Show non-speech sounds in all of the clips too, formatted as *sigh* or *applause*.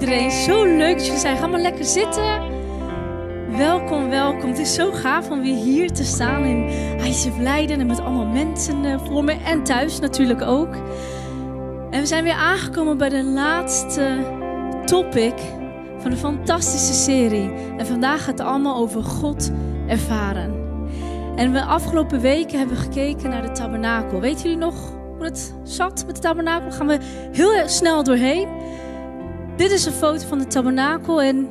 iedereen. Zo leuk dat jullie zijn. Ga maar lekker zitten. Welkom, welkom. Het is zo gaaf om weer hier te staan in ICF Leiden en met allemaal mensen eh, voor me en thuis natuurlijk ook. En we zijn weer aangekomen bij de laatste topic van een fantastische serie. En vandaag gaat het allemaal over God ervaren. En de afgelopen weken hebben we gekeken naar de tabernakel. Weten jullie nog hoe het zat met de tabernakel? Gaan we heel snel doorheen. Dit is een foto van de tabernakel en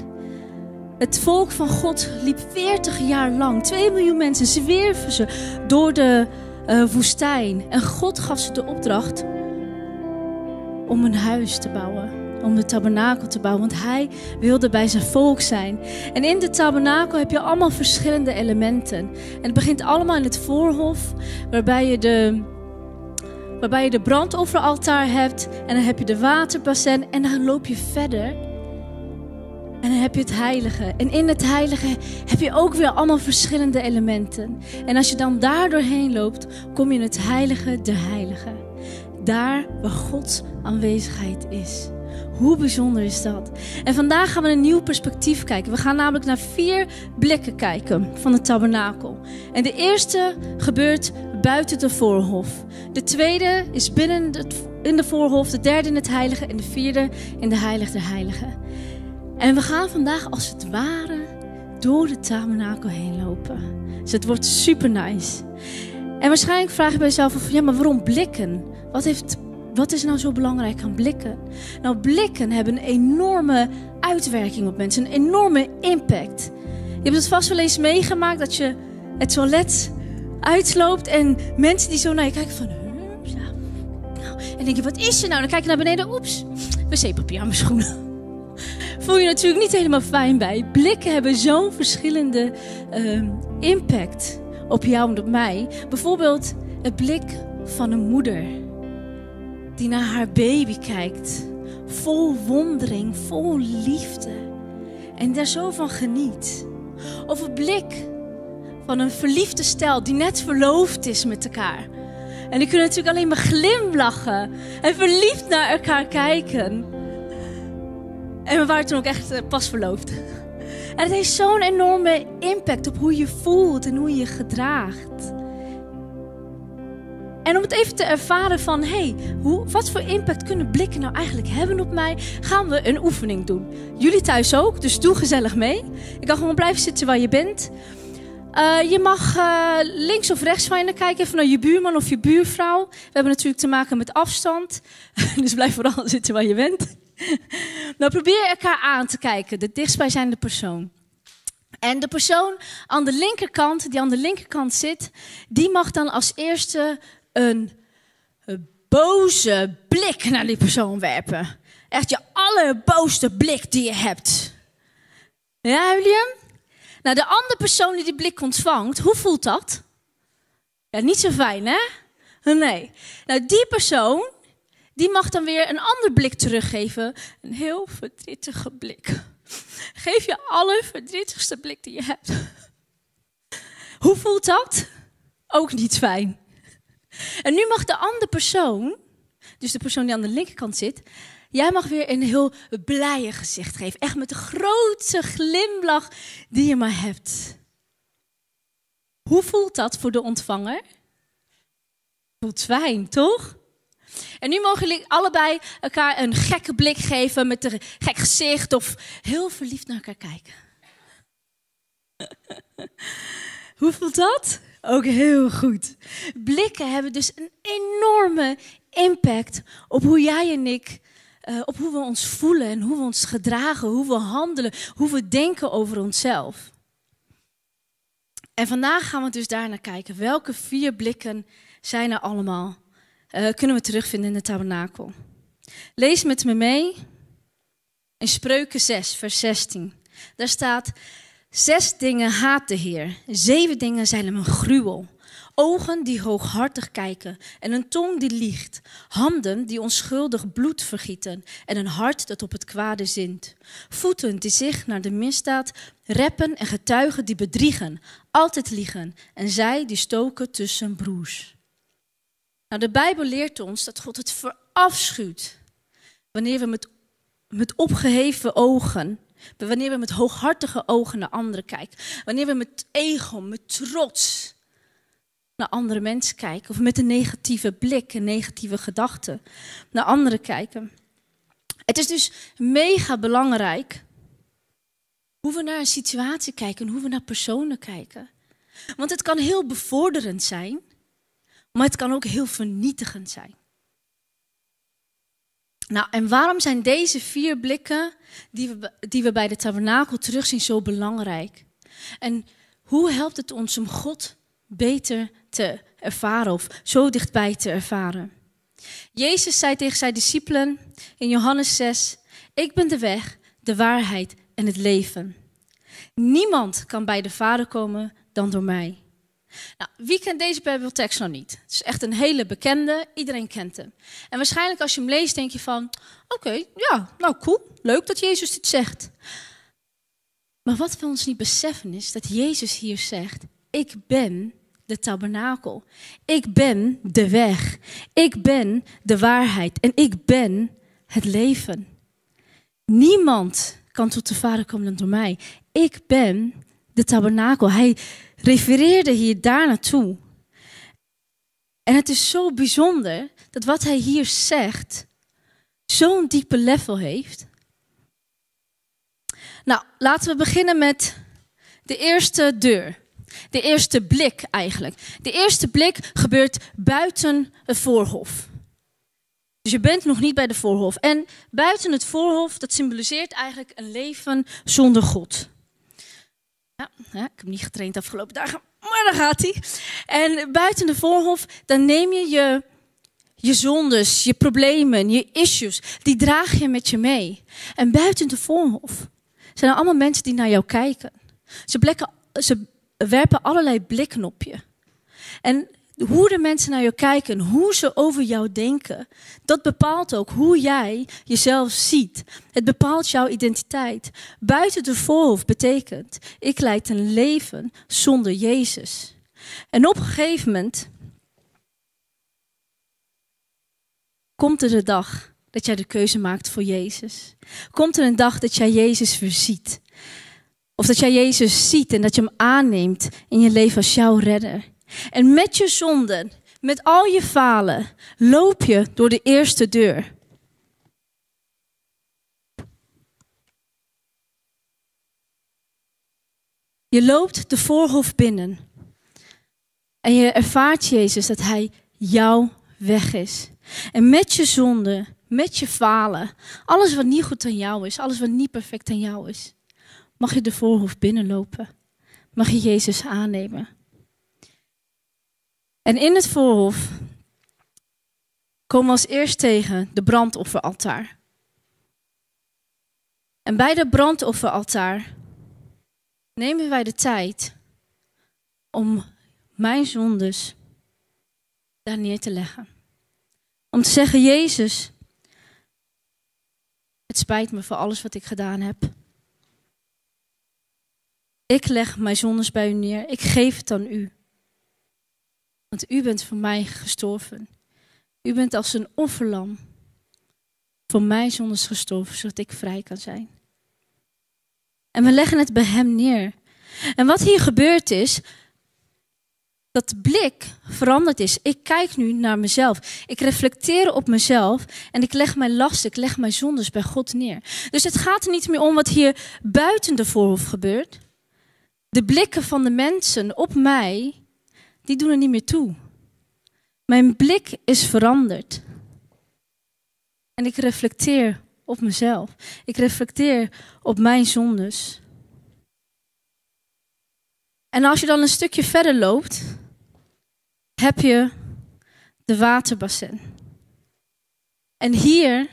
het volk van God liep 40 jaar lang. 2 miljoen mensen zwerven ze door de uh, woestijn. En God gaf ze de opdracht om een huis te bouwen. Om de tabernakel te bouwen. Want hij wilde bij zijn volk zijn. En in de tabernakel heb je allemaal verschillende elementen. En het begint allemaal in het voorhof. Waarbij je de waarbij je de brandofferaltaar hebt en dan heb je de waterbassin en dan loop je verder. En dan heb je het heilige. En in het heilige heb je ook weer allemaal verschillende elementen. En als je dan daar doorheen loopt, kom je in het heilige de heilige. Daar waar Gods aanwezigheid is. Hoe bijzonder is dat? En vandaag gaan we een nieuw perspectief kijken. We gaan namelijk naar vier blikken kijken van de tabernakel. En de eerste gebeurt buiten de voorhof. De tweede is binnen het, in de voorhof. De derde in het heilige. En de vierde in de heilige der heiligen. En we gaan vandaag als het ware door de tabernakel heen lopen. Dus het wordt super nice. En waarschijnlijk vraag je bij jezelf af, ja, maar waarom blikken? Wat, heeft, wat is nou zo belangrijk aan blikken? Nou, blikken hebben een enorme uitwerking op mensen, een enorme impact. Je hebt het vast wel eens meegemaakt dat je het toilet uitloopt en mensen die zo naar je kijken van... Nou, en denk je, wat is er nou? Dan kijk je naar beneden, oeps, wc-papier aan mijn schoenen. *laughs* Voel je natuurlijk niet helemaal fijn bij. Blikken hebben zo'n verschillende uh, impact op jou en op mij. Bijvoorbeeld het blik van een moeder die naar haar baby kijkt. Vol wondering, vol liefde. En daar zo van geniet. Of een blik van een verliefde stel die net verloofd is met elkaar. En die kunnen natuurlijk alleen maar glimlachen en verliefd naar elkaar kijken. En we waren toen ook echt uh, pas verloofd. En het heeft zo'n enorme impact op hoe je voelt en hoe je gedraagt. En om het even te ervaren van, hey, hoe, wat voor impact kunnen blikken nou eigenlijk hebben op mij, gaan we een oefening doen. Jullie thuis ook, dus doe gezellig mee. Je kan gewoon blijven zitten waar je bent. Uh, je mag uh, links of rechts van je kijken, even naar je buurman of je buurvrouw. We hebben natuurlijk te maken met afstand, *laughs* dus blijf vooral *laughs* zitten waar je bent. *laughs* nou, probeer elkaar aan te kijken, de dichtstbijzijnde persoon. En de persoon aan de linkerkant, die aan de linkerkant zit, die mag dan als eerste een, een boze blik naar die persoon werpen. Echt je allerboosste blik die je hebt. Ja, William? Nou, de andere persoon die die blik ontvangt, hoe voelt dat? Ja, niet zo fijn, hè? Nee. Nou, die persoon, die mag dan weer een ander blik teruggeven. Een heel verdrietige blik. Geef je allerverdrietigste blik die je hebt. Hoe voelt dat? Ook niet fijn. En nu mag de andere persoon, dus de persoon die aan de linkerkant zit, jij mag weer een heel blije gezicht geven. Echt met de grootste glimlach die je maar hebt. Hoe voelt dat voor de ontvanger? Voelt fijn, toch? En nu mogen jullie allebei elkaar een gekke blik geven met een gek gezicht of heel verliefd naar elkaar kijken. *laughs* Hoe voelt dat? Ook heel goed. Blikken hebben dus een enorme impact op hoe jij en ik, uh, op hoe we ons voelen en hoe we ons gedragen, hoe we handelen, hoe we denken over onszelf. En vandaag gaan we dus daar naar kijken. Welke vier blikken zijn er allemaal? Uh, kunnen we terugvinden in de tabernakel. Lees met me mee in Spreuken 6, vers 16. Daar staat: Zes dingen haat de Heer, zeven dingen zijn hem een gruwel. Ogen die hooghartig kijken en een tong die liegt. Handen die onschuldig bloed vergieten en een hart dat op het kwade zint. Voeten die zich naar de misdaad reppen en getuigen die bedriegen, altijd liegen en zij die stoken tussen broers. Nou, de Bijbel leert ons dat God het verafschuwt wanneer we met met opgeheven ogen, wanneer we met hooghartige ogen naar anderen kijken, wanneer we met ego, met trots naar andere mensen kijken, of met een negatieve blik, een negatieve gedachte naar anderen kijken. Het is dus mega belangrijk hoe we naar een situatie kijken, hoe we naar personen kijken. Want het kan heel bevorderend zijn, maar het kan ook heel vernietigend zijn. Nou, en waarom zijn deze vier blikken die we, die we bij de tabernakel terugzien zo belangrijk? En hoe helpt het ons om God beter te ervaren of zo dichtbij te ervaren? Jezus zei tegen zijn discipelen in Johannes 6: Ik ben de weg, de waarheid en het leven. Niemand kan bij de Vader komen dan door mij. Nou, wie kent deze Bijbeltekst nog niet? Het is echt een hele bekende, iedereen kent hem. En waarschijnlijk als je hem leest, denk je van: oké, ja, nou cool, leuk dat Jezus dit zegt. Maar wat we ons niet beseffen is dat Jezus hier zegt: Ik ben de tabernakel. Ik ben de weg. Ik ben de waarheid. En ik ben het leven. Niemand kan tot de Vader komen dan door mij. Ik ben de tabernakel. Hij refereerde hier daar naartoe. En het is zo bijzonder dat wat hij hier zegt zo'n diepe level heeft. Nou, laten we beginnen met de eerste deur. De eerste blik eigenlijk. De eerste blik gebeurt buiten het voorhof. Dus je bent nog niet bij de voorhof. En buiten het voorhof, dat symboliseert eigenlijk een leven zonder God. Ja, ja, ik heb niet getraind de afgelopen dagen, maar daar gaat hij. En buiten de voorhof, dan neem je je, je zondes, je problemen, je issues, die draag je met je mee. En buiten de voorhof zijn er allemaal mensen die naar jou kijken. Ze, blekken, ze werpen allerlei blikken op je. En hoe de mensen naar je kijken, hoe ze over jou denken, dat bepaalt ook hoe jij jezelf ziet. Het bepaalt jouw identiteit. Buiten de voorhoofd betekent, ik leid een leven zonder Jezus. En op een gegeven moment komt er de dag dat jij de keuze maakt voor Jezus. Komt er een dag dat jij Jezus verziet. Of dat jij Jezus ziet en dat je hem aanneemt in je leven als jouw redder. En met je zonden, met al je falen, loop je door de eerste deur. Je loopt de voorhof binnen. En je ervaart Jezus dat Hij jouw weg is. En met je zonde, met je falen, alles wat niet goed aan jou is, alles wat niet perfect aan jou is, mag je de voorhof binnenlopen. Mag je Jezus aannemen. En in het voorhof komen we als eerst tegen de brandofferaltaar. En bij de brandofferaltaar nemen wij de tijd om mijn zondes daar neer te leggen. Om te zeggen, Jezus, het spijt me voor alles wat ik gedaan heb. Ik leg mijn zondes bij u neer. Ik geef het aan u. Want u bent voor mij gestorven. U bent als een offerlam voor mij zondes gestorven, zodat ik vrij kan zijn. En we leggen het bij hem neer. En wat hier gebeurt is, dat de blik veranderd is. Ik kijk nu naar mezelf. Ik reflecteer op mezelf en ik leg mijn last, ik leg mijn zondes bij God neer. Dus het gaat er niet meer om wat hier buiten de voorhof gebeurt. De blikken van de mensen op mij die doen er niet meer toe. Mijn blik is veranderd. En ik reflecteer op mezelf. Ik reflecteer op mijn zondes. En als je dan een stukje verder loopt, heb je de waterbassin. En hier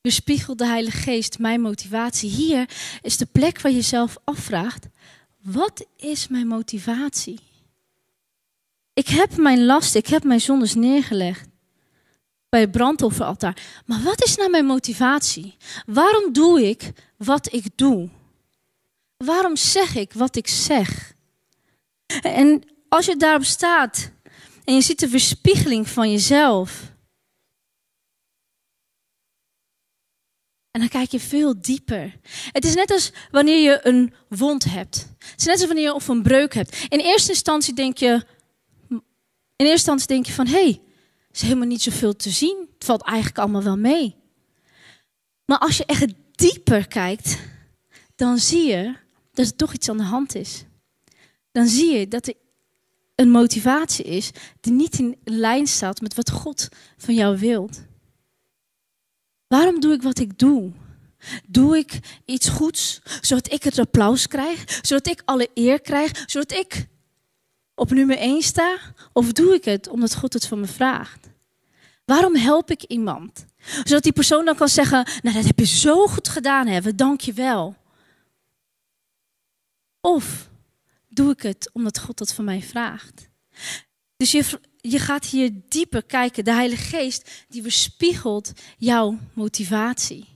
weerspiegelt de Heilige Geest mijn motivatie. Hier is de plek waar je jezelf afvraagt: wat is mijn motivatie? Ik heb mijn last, ik heb mijn zondes neergelegd bij het brandofferaltaar. Maar wat is nou mijn motivatie? Waarom doe ik wat ik doe? Waarom zeg ik wat ik zeg? En als je daarop staat en je ziet de verspiegeling van jezelf. En dan kijk je veel dieper. Het is net als wanneer je een wond hebt. Het is net als wanneer je of een breuk hebt. In eerste instantie denk je, in eerste instantie denk je van, hé, hey, er is helemaal niet zoveel te zien. Het valt eigenlijk allemaal wel mee. Maar als je echt dieper kijkt, dan zie je dat er toch iets aan de hand is. Dan zie je dat er een motivatie is die niet in lijn staat met wat God van jou wilt. Waarom doe ik wat ik doe? Doe ik iets goeds, zodat ik het applaus krijg, zodat ik alle eer krijg, zodat ik op nummer 1 sta? Of doe ik het omdat God het van me vraagt? Waarom help ik iemand? Zodat die persoon dan kan zeggen, nou dat heb je zo goed gedaan, hebben, dank je wel. Of doe ik het omdat God dat van mij vraagt? Dus je, je gaat hier dieper kijken. De Heilige Geest die weerspiegelt jouw motivatie.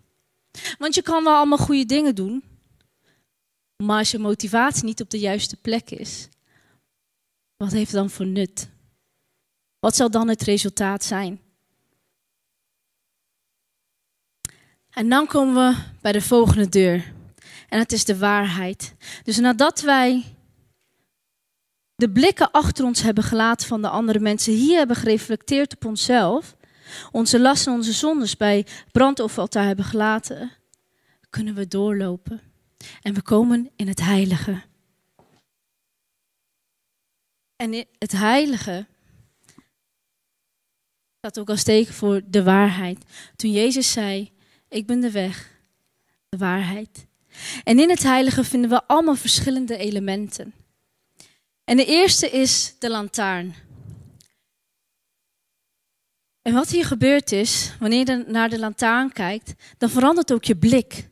Want je kan wel allemaal goede dingen doen. Maar als je motivatie niet op de juiste plek is, wat heeft dan voor nut? Wat zal dan het resultaat zijn? En dan komen we bij de volgende deur. En het is de waarheid. Dus nadat wij de blikken achter ons hebben gelaten van de andere mensen, hier hebben gereflecteerd op onszelf, onze lasten onze zondes bij brandofferaltaar hebben gelaten, kunnen we doorlopen. En we komen in het heilige. En het heilige staat ook als teken voor de waarheid. Toen Jezus zei, ik ben de weg, de waarheid. En in het heilige vinden we allemaal verschillende elementen. En de eerste is de lantaarn. En wat hier gebeurt is, wanneer je naar de lantaarn kijkt, dan verandert ook je blik.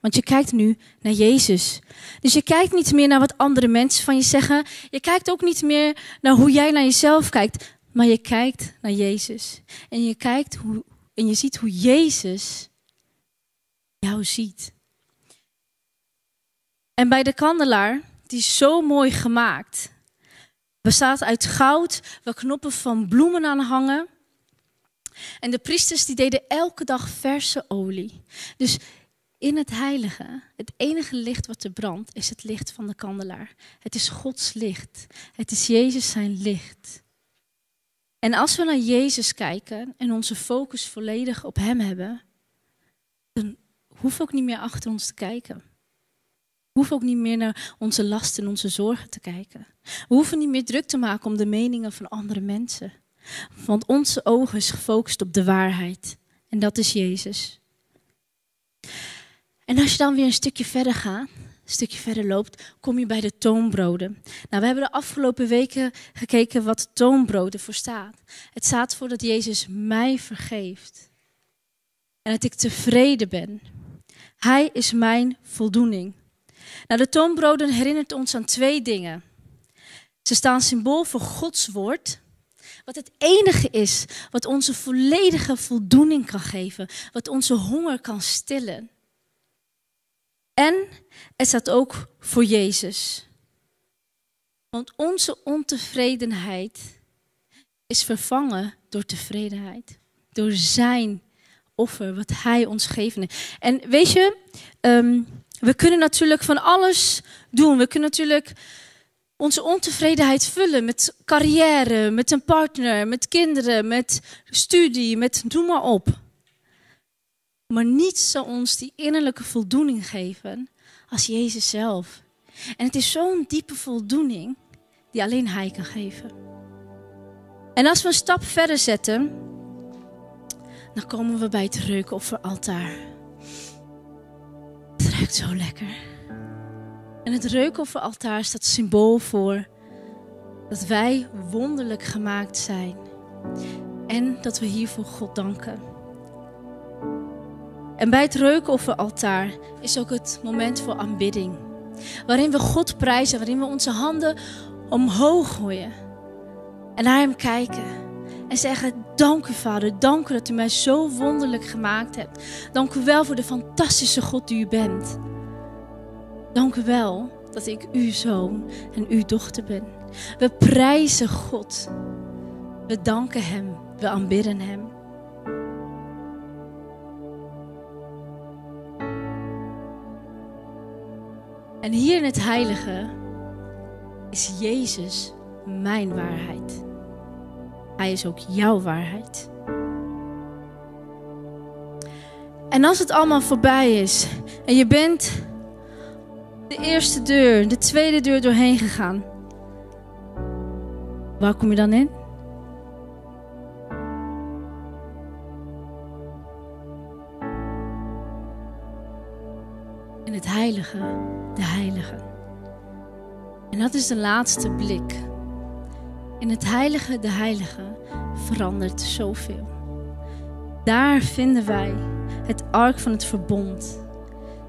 Want je kijkt nu naar Jezus. Dus je kijkt niet meer naar wat andere mensen van je zeggen. Je kijkt ook niet meer naar hoe jij naar jezelf kijkt. Maar je kijkt naar Jezus. En je kijkt hoe, en je ziet hoe Jezus jou ziet. En bij de kandelaar, die is zo mooi gemaakt bestaat uit goud, waar knoppen van bloemen aan hangen. En de priesters die deden elke dag verse olie. Dus in het heilige, het enige licht wat er brandt, is het licht van de kandelaar. Het is Gods licht. Het is Jezus zijn licht. En als we naar Jezus kijken en onze focus volledig op Hem hebben, dan we ook niet meer achter ons te kijken. We hoeven ook niet meer naar onze lasten en onze zorgen te kijken. We hoeven niet meer druk te maken om de meningen van andere mensen. Want onze ogen is gefocust op de waarheid. En dat is Jezus. En als je dan weer een stukje verder gaat, een stukje verder loopt, kom je bij de toonbroden. Nou, we hebben de afgelopen weken gekeken wat toonbroden voor staat. Het staat voor dat Jezus mij vergeeft. En dat ik tevreden ben. Hij is mijn voldoening. Nou, de toonbroden herinnert ons aan twee dingen. Ze staan symbool voor Gods woord, wat het enige is wat onze volledige voldoening kan geven, wat onze honger kan stillen. En het staat ook voor Jezus. Want onze ontevredenheid is vervangen door tevredenheid. Door zijn offer, wat hij ons geeft. En weet je, ehm, we kunnen natuurlijk van alles doen. We kunnen natuurlijk onze ontevredenheid vullen met carrière, met een partner, met kinderen, met studie, met noem maar op. Maar niets zal ons die innerlijke voldoening geven als Jezus zelf. En het is zo'n diepe voldoening die alleen Hij kan geven. En als we een stap verder zetten, dan komen we bij het reukofferaltaar zo lekker. En het reukofferaltaar staat symbool voor dat wij wonderlijk gemaakt zijn. En dat we hiervoor God danken. En bij het reukofferaltaar is ook het moment voor aanbidding. Waarin we God prijzen, waarin we onze handen omhoog gooien. En naar Hem kijken. En zeggen, dank u vader, dank u dat u mij zo wonderlijk gemaakt hebt. Dank u wel voor de fantastische God die u bent. Dank u wel dat ik uw zoon en uw dochter ben. We prijzen God. We danken Hem. We aanbidden Hem. En hier in het heilige is Jezus mijn waarheid. Hij is ook jouw waarheid. En als het allemaal voorbij is en je bent de eerste deur, de tweede deur doorheen gegaan, waar kom je dan in? In het heilige, de heilige. En dat is de laatste blik. In het heilige, de heilige verandert zoveel. Daar vinden wij het ark van het verbond.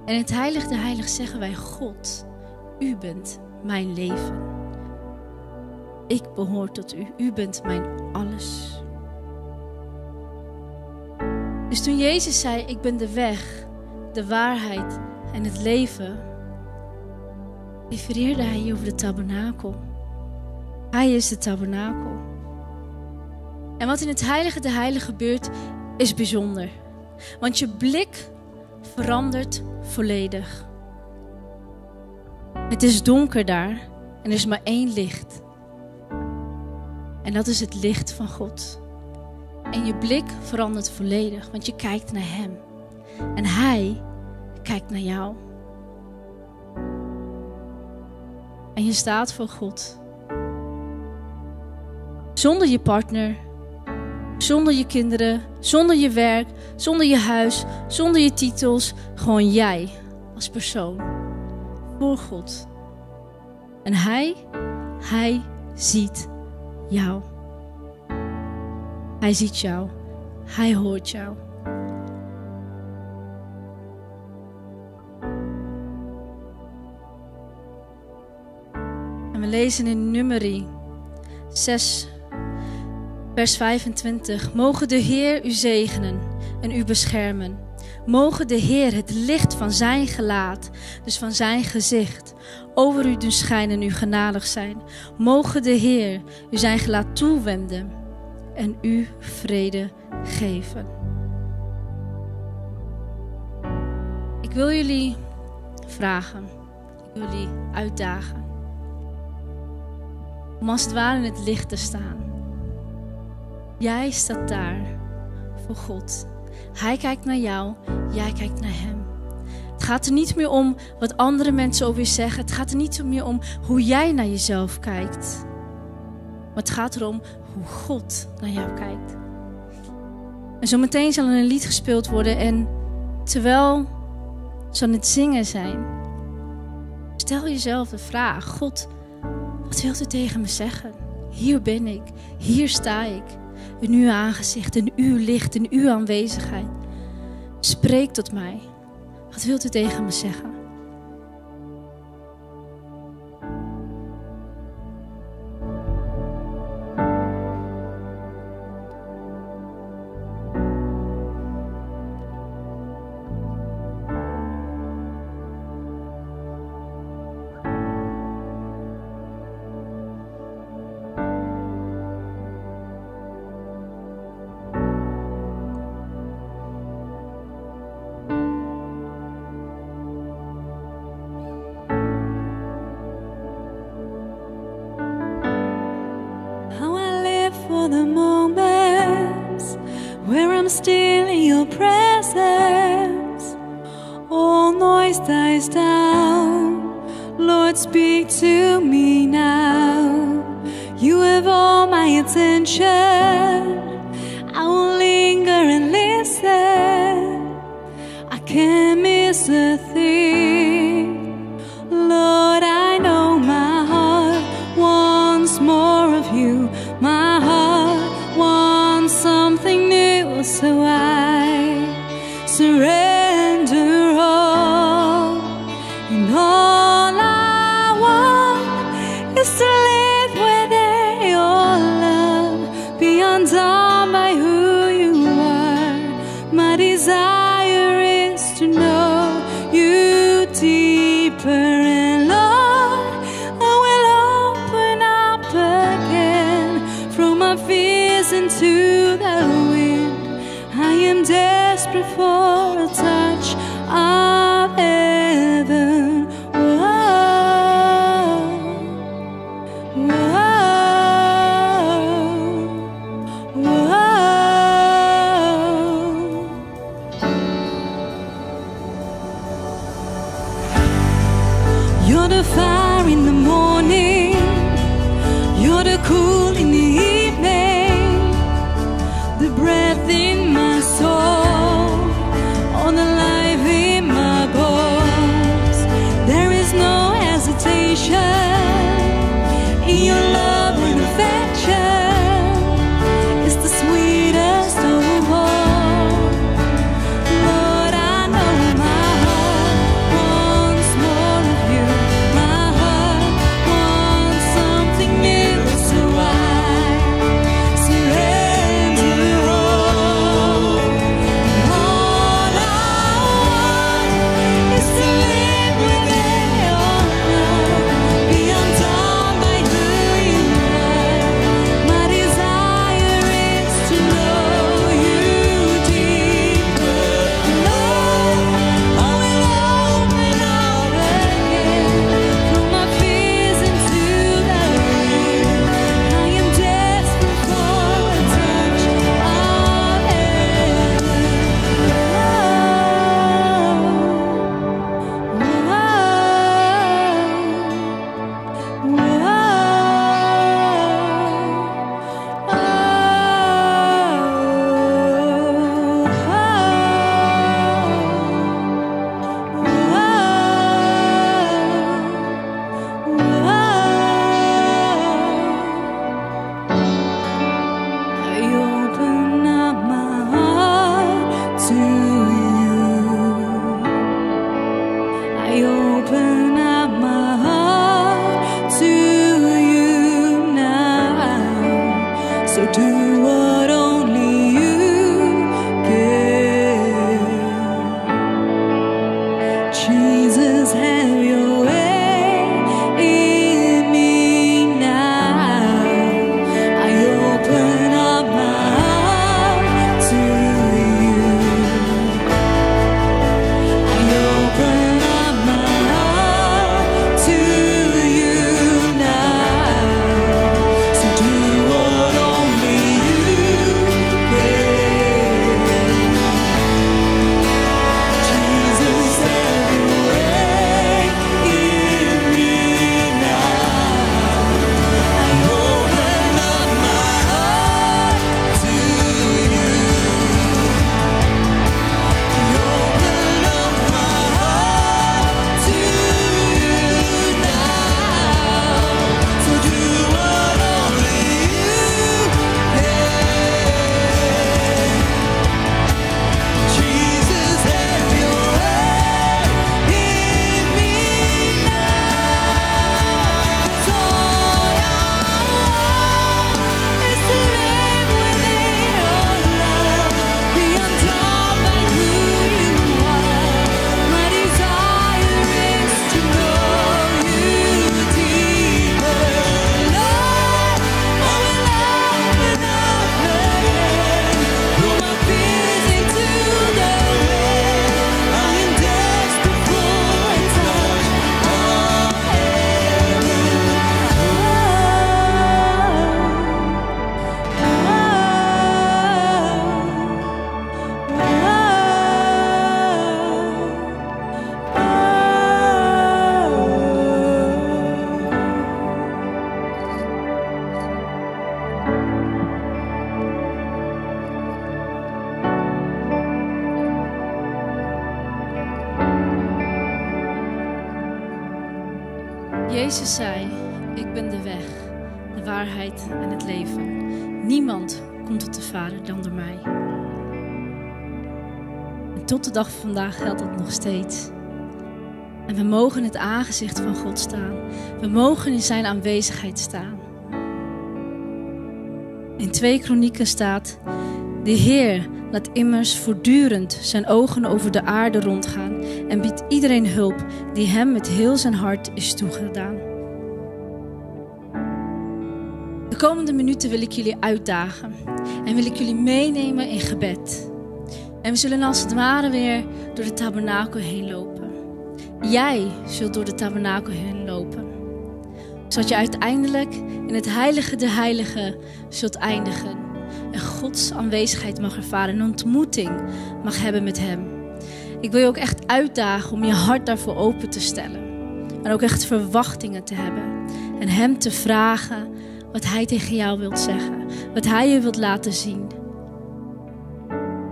En in het heilige, de heilige zeggen wij: God, u bent mijn leven. Ik behoor tot u. U bent mijn alles. Dus toen Jezus zei: Ik ben de weg, de waarheid en het leven, refereerde hij over de tabernakel. Hij is de tabernakel. En wat in het heilige de heilige gebeurt, is bijzonder. Want je blik verandert volledig. Het is donker daar en er is maar één licht. En dat is het licht van God. En je blik verandert volledig, want je kijkt naar Hem. En Hij kijkt naar jou. En je staat voor God. Zonder je partner, zonder je kinderen, zonder je werk, zonder je huis, zonder je titels. Gewoon jij als persoon. Voor God. En Hij, Hij ziet jou. Hij ziet jou. Hij hoort jou. En we lezen in Numeri 6, vers 25. Mogen de Heer u zegenen en u beschermen. Mogen de Heer het licht van zijn gelaat, dus van zijn gezicht, over u doen schijnen en u genadig zijn. Mogen de Heer u zijn gelaat toewenden en u vrede geven. Ik wil jullie vragen, ik wil jullie uitdagen om als het ware in het licht te staan. Jij staat daar voor God. Hij kijkt naar jou, jij kijkt naar Hem. Het gaat er niet meer om wat andere mensen over je zeggen. Het gaat er niet meer om hoe jij naar jezelf kijkt. Maar het gaat erom hoe God naar jou kijkt. En zometeen zal er een lied gespeeld worden. En terwijl ze aan het zingen zijn, stel jezelf de vraag: God, wat wilt u tegen me zeggen? Hier ben ik, hier sta ik. In uw aangezicht, in uw licht, in uw aanwezigheid. Spreek tot mij. Wat wilt u tegen me zeggen? before a touch. I steeds. En we mogen het aangezicht van God staan. We mogen in zijn aanwezigheid staan. In 2 Kronieken staat: De Heer laat immers voortdurend zijn ogen over de aarde rondgaan en biedt iedereen hulp die hem met heel zijn hart is toegedaan. De komende minuten wil ik jullie uitdagen en wil ik jullie meenemen in gebed. En we zullen als het ware weer door de tabernakel heen lopen. Jij zult door de tabernakel heen lopen. Zodat je uiteindelijk in het heilige de heiligen zult eindigen. En Gods aanwezigheid mag ervaren. Een ontmoeting mag hebben met Hem. Ik wil je ook echt uitdagen om je hart daarvoor open te stellen. En ook echt verwachtingen te hebben. En Hem te vragen wat Hij tegen jou wilt zeggen. Wat Hij je wilt laten zien.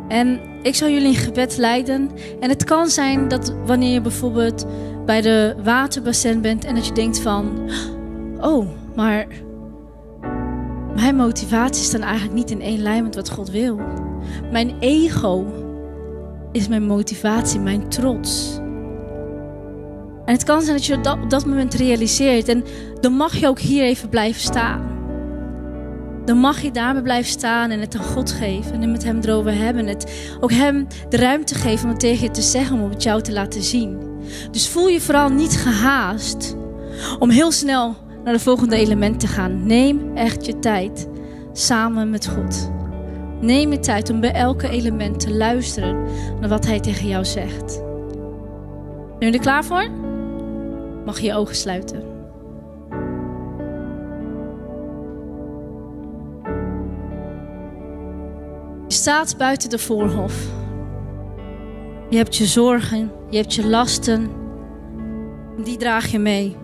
En ik zal jullie in gebed leiden. En het kan zijn dat wanneer je bijvoorbeeld bij de waterbassin bent en dat je denkt van, oh, maar mijn motivatie staat eigenlijk niet in één lijn met wat God wil. Mijn ego is mijn motivatie, mijn trots. En het kan zijn dat je op dat moment realiseert. En dan mag je ook hier even blijven staan. Dan mag je daarbij blijven staan en het aan God geven. En met hem erover hebben. Het ook hem de ruimte geven om het tegen je te zeggen, om het jou te laten zien. Dus voel je vooral niet gehaast om heel snel naar de volgende element te gaan. Neem echt je tijd samen met God. Neem je tijd om bij elke element te luisteren naar wat hij tegen jou zegt. Ben je er klaar voor? Mag je je ogen sluiten. Staat buiten de voorhof. Je hebt je zorgen, je hebt je lasten. Die draag je mee.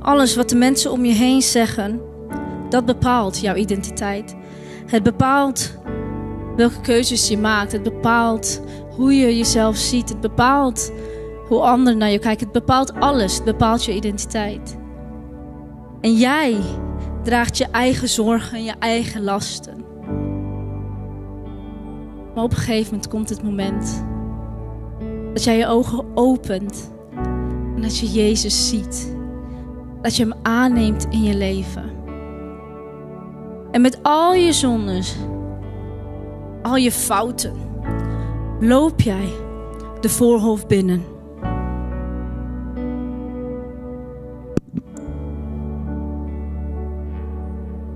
Alles wat de mensen om je heen zeggen, dat bepaalt jouw identiteit. Het bepaalt welke keuzes je maakt. Het bepaalt hoe je jezelf ziet. Het bepaalt hoe anderen naar je kijken. Het bepaalt alles. Het bepaalt je identiteit. En jij draagt je eigen zorgen en je eigen lasten. Maar op een gegeven moment komt het moment dat jij je ogen opent en dat je Jezus ziet. Dat je Hem aanneemt in je leven. En met al je zondes, al je fouten, loop jij de voorhof binnen.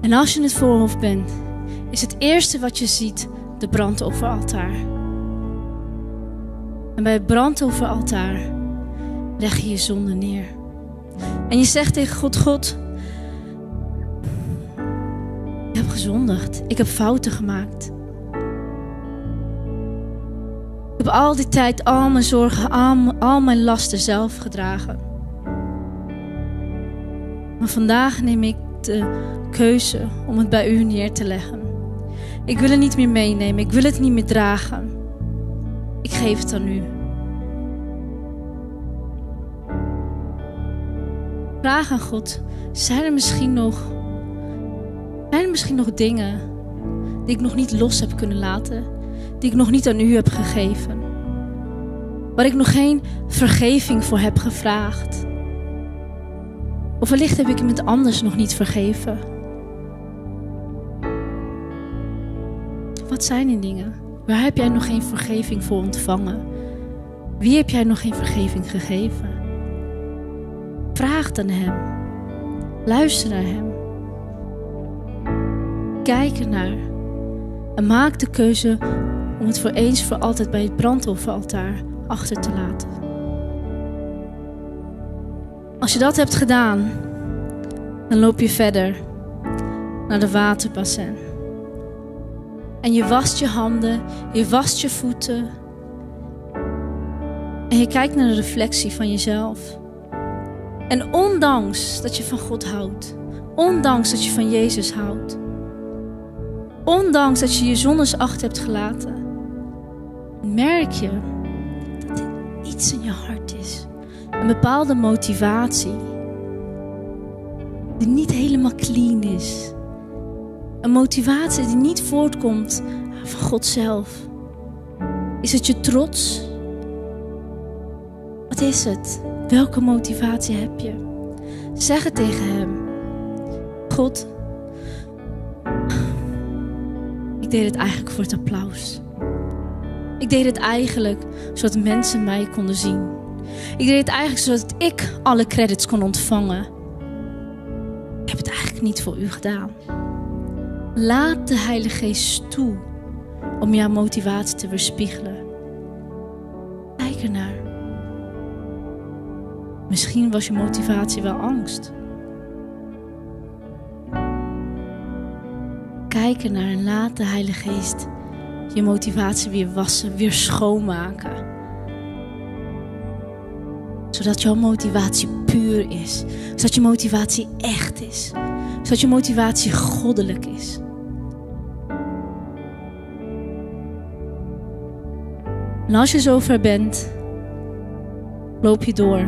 En als je in het voorhof bent, is het eerste wat je ziet de brandofferaltaar. En bij het brandofferaltaar leg je je zonde neer. En je zegt tegen God, God, ik heb gezondigd. Ik heb fouten gemaakt. Ik heb al die tijd al mijn zorgen, al, al mijn lasten zelf gedragen. Maar vandaag neem ik de keuze om het bij u neer te leggen. Ik wil het niet meer meenemen. Ik wil het niet meer dragen. Ik geef het aan u. Vraag aan God: zijn er misschien nog, zijn er misschien nog dingen die ik nog niet los heb kunnen laten, die ik nog niet aan u heb gegeven, waar ik nog geen vergeving voor heb gevraagd? Of wellicht heb ik iemand anders nog niet vergeven. Wat zijn die dingen? Waar heb jij nog geen vergeving voor ontvangen? Wie heb jij nog geen vergeving gegeven? Vraag aan Hem. Luister naar Hem. Kijk ernaar. En maak de keuze om het voor eens voor altijd bij het brandofferaltaar achter te laten. Als je dat hebt gedaan, dan loop je verder naar de waterbassin. En je wast je handen, je wast je voeten. En je kijkt naar de reflectie van jezelf. En ondanks dat je van God houdt, ondanks dat je van Jezus houdt, ondanks dat je je zonnes achter hebt gelaten, merk je dat er iets in je hart is. Een bepaalde motivatie die niet helemaal clean is. Een motivatie die niet voortkomt van God zelf. Is het je trots? Wat is het? Welke motivatie heb je? Zeg het tegen Hem. God, ik deed het eigenlijk voor het applaus. Ik deed het eigenlijk zodat mensen mij konden zien. Ik deed het eigenlijk zodat ik alle credits kon ontvangen. Ik heb het eigenlijk niet voor u gedaan. Laat de Heilige Geest toe om jouw motivatie te weerspiegelen. Kijk ernaar. Misschien was je motivatie wel angst. Kijk ernaar en laat de Heilige Geest je motivatie weer wassen, weer schoonmaken. Zodat jouw motivatie puur is. Zodat je motivatie echt is. Zodat je motivatie goddelijk is. En als je zover bent, loop je door.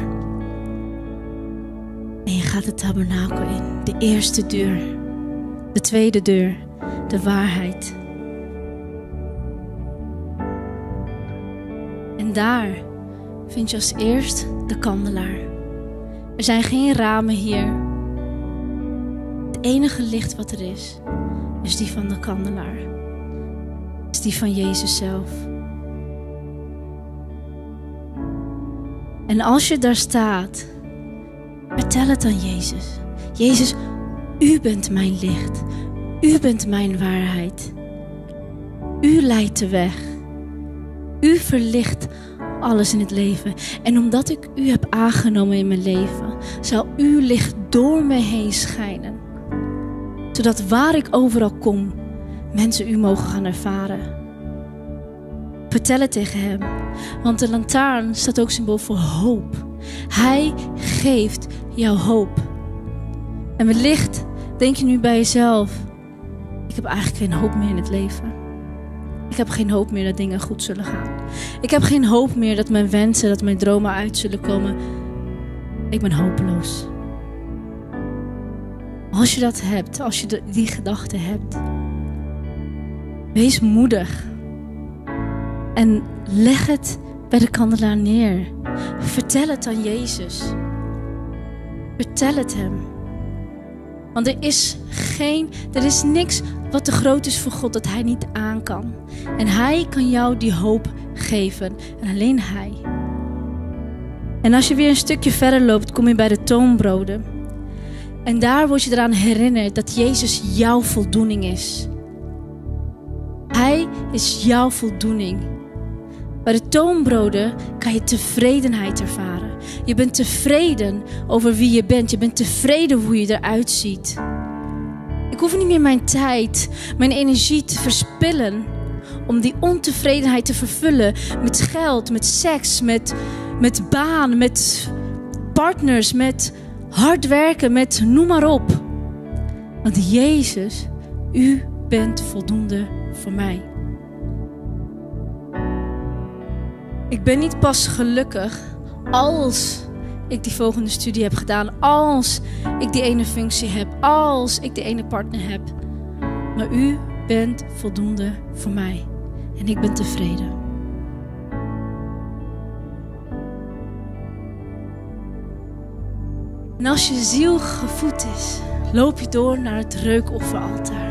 En je gaat de tabernakel in. De eerste deur. De tweede deur. De waarheid. En daar vind je als eerst de kandelaar. Er zijn geen ramen hier. Enige licht wat er is, is die van de kandelaar. Is die van Jezus zelf. En als je daar staat, vertel het aan Jezus. Jezus, u bent mijn licht. U bent mijn waarheid. U leidt de weg. U verlicht alles in het leven. En omdat ik u heb aangenomen in mijn leven, zal uw licht door me heen schijnen. Zodat waar ik overal kom, mensen u mogen gaan ervaren. Vertel het tegen hem. Want de lantaarn staat ook symbool voor hoop. Hij geeft jou hoop. En wellicht denk je nu bij jezelf: ik heb eigenlijk geen hoop meer in het leven. Ik heb geen hoop meer dat dingen goed zullen gaan. Ik heb geen hoop meer dat mijn wensen, dat mijn dromen uit zullen komen. Ik ben hopeloos. Als je dat hebt, als je die gedachte hebt, wees moedig. En leg het bij de kandelaar neer. Vertel het aan Jezus. Vertel het hem. Want er is geen, er is niks wat te groot is voor God dat Hij niet aan kan. En Hij kan jou die hoop geven. En alleen Hij. En als je weer een stukje verder loopt, kom je bij de toonbroden. En daar word je eraan herinnerd dat Jezus jouw voldoening is. Hij is jouw voldoening. Bij de toonbroden kan je tevredenheid ervaren. Je bent tevreden over wie je bent. Je bent tevreden hoe je eruit ziet. Ik hoef niet meer mijn tijd, mijn energie te verspillen om die ontevredenheid te vervullen met geld, met seks, met, met baan, met partners, met hard werken, met noem maar op. Want Jezus, u bent voldoende voor mij. Ik ben niet pas gelukkig als ik die volgende studie heb gedaan, als ik die ene functie heb, als ik die ene partner heb. Maar u bent voldoende voor mij en ik ben tevreden. En als je ziel gevoed is, loop je door naar het reukofferaltaar.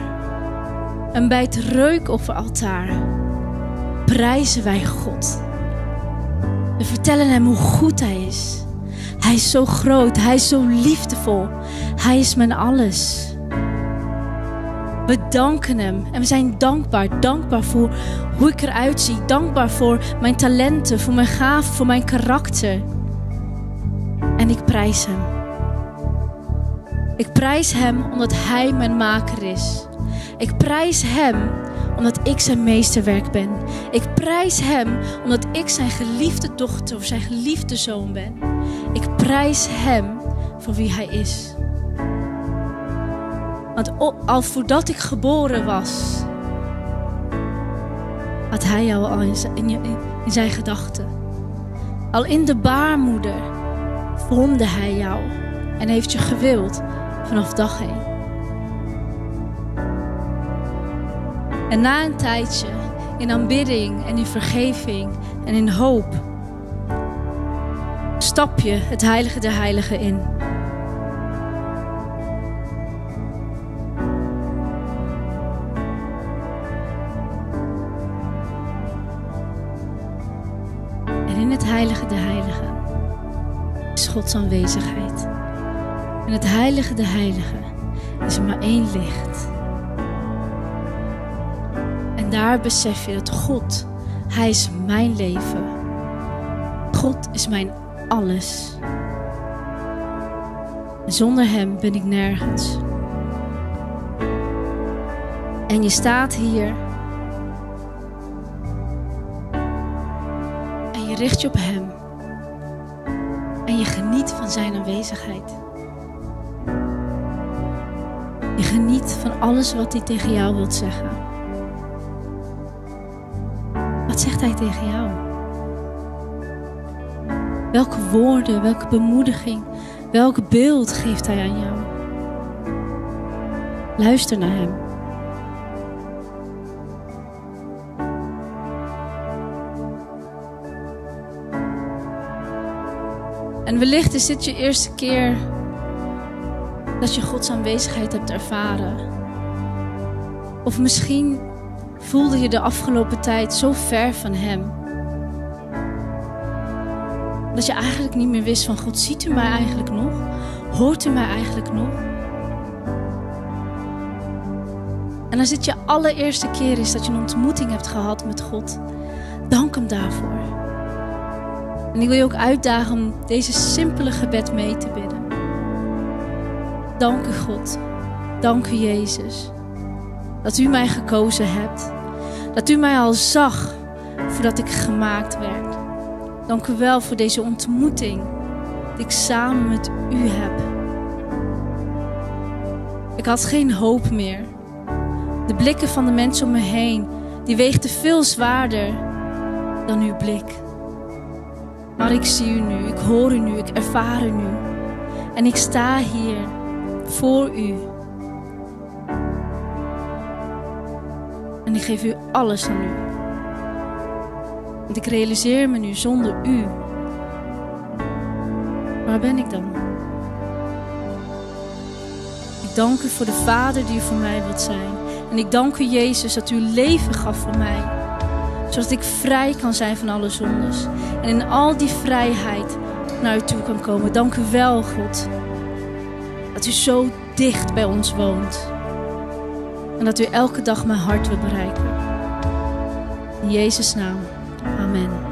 En bij het reukofferaltaar prijzen wij God. We vertellen hem hoe goed hij is. Hij is zo groot, hij is zo liefdevol. Hij is mijn alles. We danken hem en we zijn dankbaar. Dankbaar voor hoe ik eruit zie. Dankbaar voor mijn talenten, voor mijn gaven, voor mijn karakter. En ik prijs hem. Ik prijs hem omdat hij mijn maker is. Ik prijs hem omdat ik zijn meesterwerk ben. Ik prijs hem omdat ik zijn geliefde dochter of zijn geliefde zoon ben. Ik prijs hem voor wie hij is. Want al voordat ik geboren was, had hij jou al in zijn, zijn gedachten. Al in de baarmoeder vormde hij jou en heeft je gewild vanaf dag één. En na een tijdje in aanbidding en in vergeving en in hoop stap je het heilige der heiligen in. En in het heilige der heiligen is Gods aanwezigheid. En het heilige der heiligen is er maar één licht. En daar besef je dat God, Hij is mijn leven. God is mijn alles. En zonder Hem ben ik nergens. En je staat hier. En je richt je op Hem. En je geniet van Zijn aanwezigheid. Van alles wat Hij tegen jou wilt zeggen. Wat zegt Hij tegen jou? Welke woorden, welke bemoediging, welk beeld geeft Hij aan jou? Luister naar Hem. En wellicht is dit je eerste keer dat je Gods aanwezigheid hebt ervaren. Of misschien voelde je de afgelopen tijd zo ver van Hem. Dat je eigenlijk niet meer wist van God, ziet u mij eigenlijk nog? Hoort u mij eigenlijk nog? En als dit je allereerste keer is dat je een ontmoeting hebt gehad met God, dank Hem daarvoor. En ik wil je ook uitdagen om deze simpele gebed mee te bidden. Dank u God, dank u Jezus, dat u mij gekozen hebt. Dat u mij al zag voordat ik gemaakt werd. Dank u wel voor deze ontmoeting die ik samen met u heb. Ik had geen hoop meer. De blikken van de mensen om me heen, die weegden veel zwaarder dan uw blik. Maar ik zie u nu, ik hoor u nu, ik ervaar u nu. En ik sta hier voor u. En ik geef u alles aan u. Want ik realiseer me nu zonder u. Waar ben ik dan? Ik dank u voor de Vader die u voor mij wilt zijn. En ik dank u, Jezus, dat u leven gaf voor mij. Zodat ik vrij kan zijn van alle zondes. En in al die vrijheid naar u toe kan komen. Dank u wel, God. Dat u zo dicht bij ons woont. En dat u elke dag mijn hart wil bereiken. In Jezus' naam. Amen.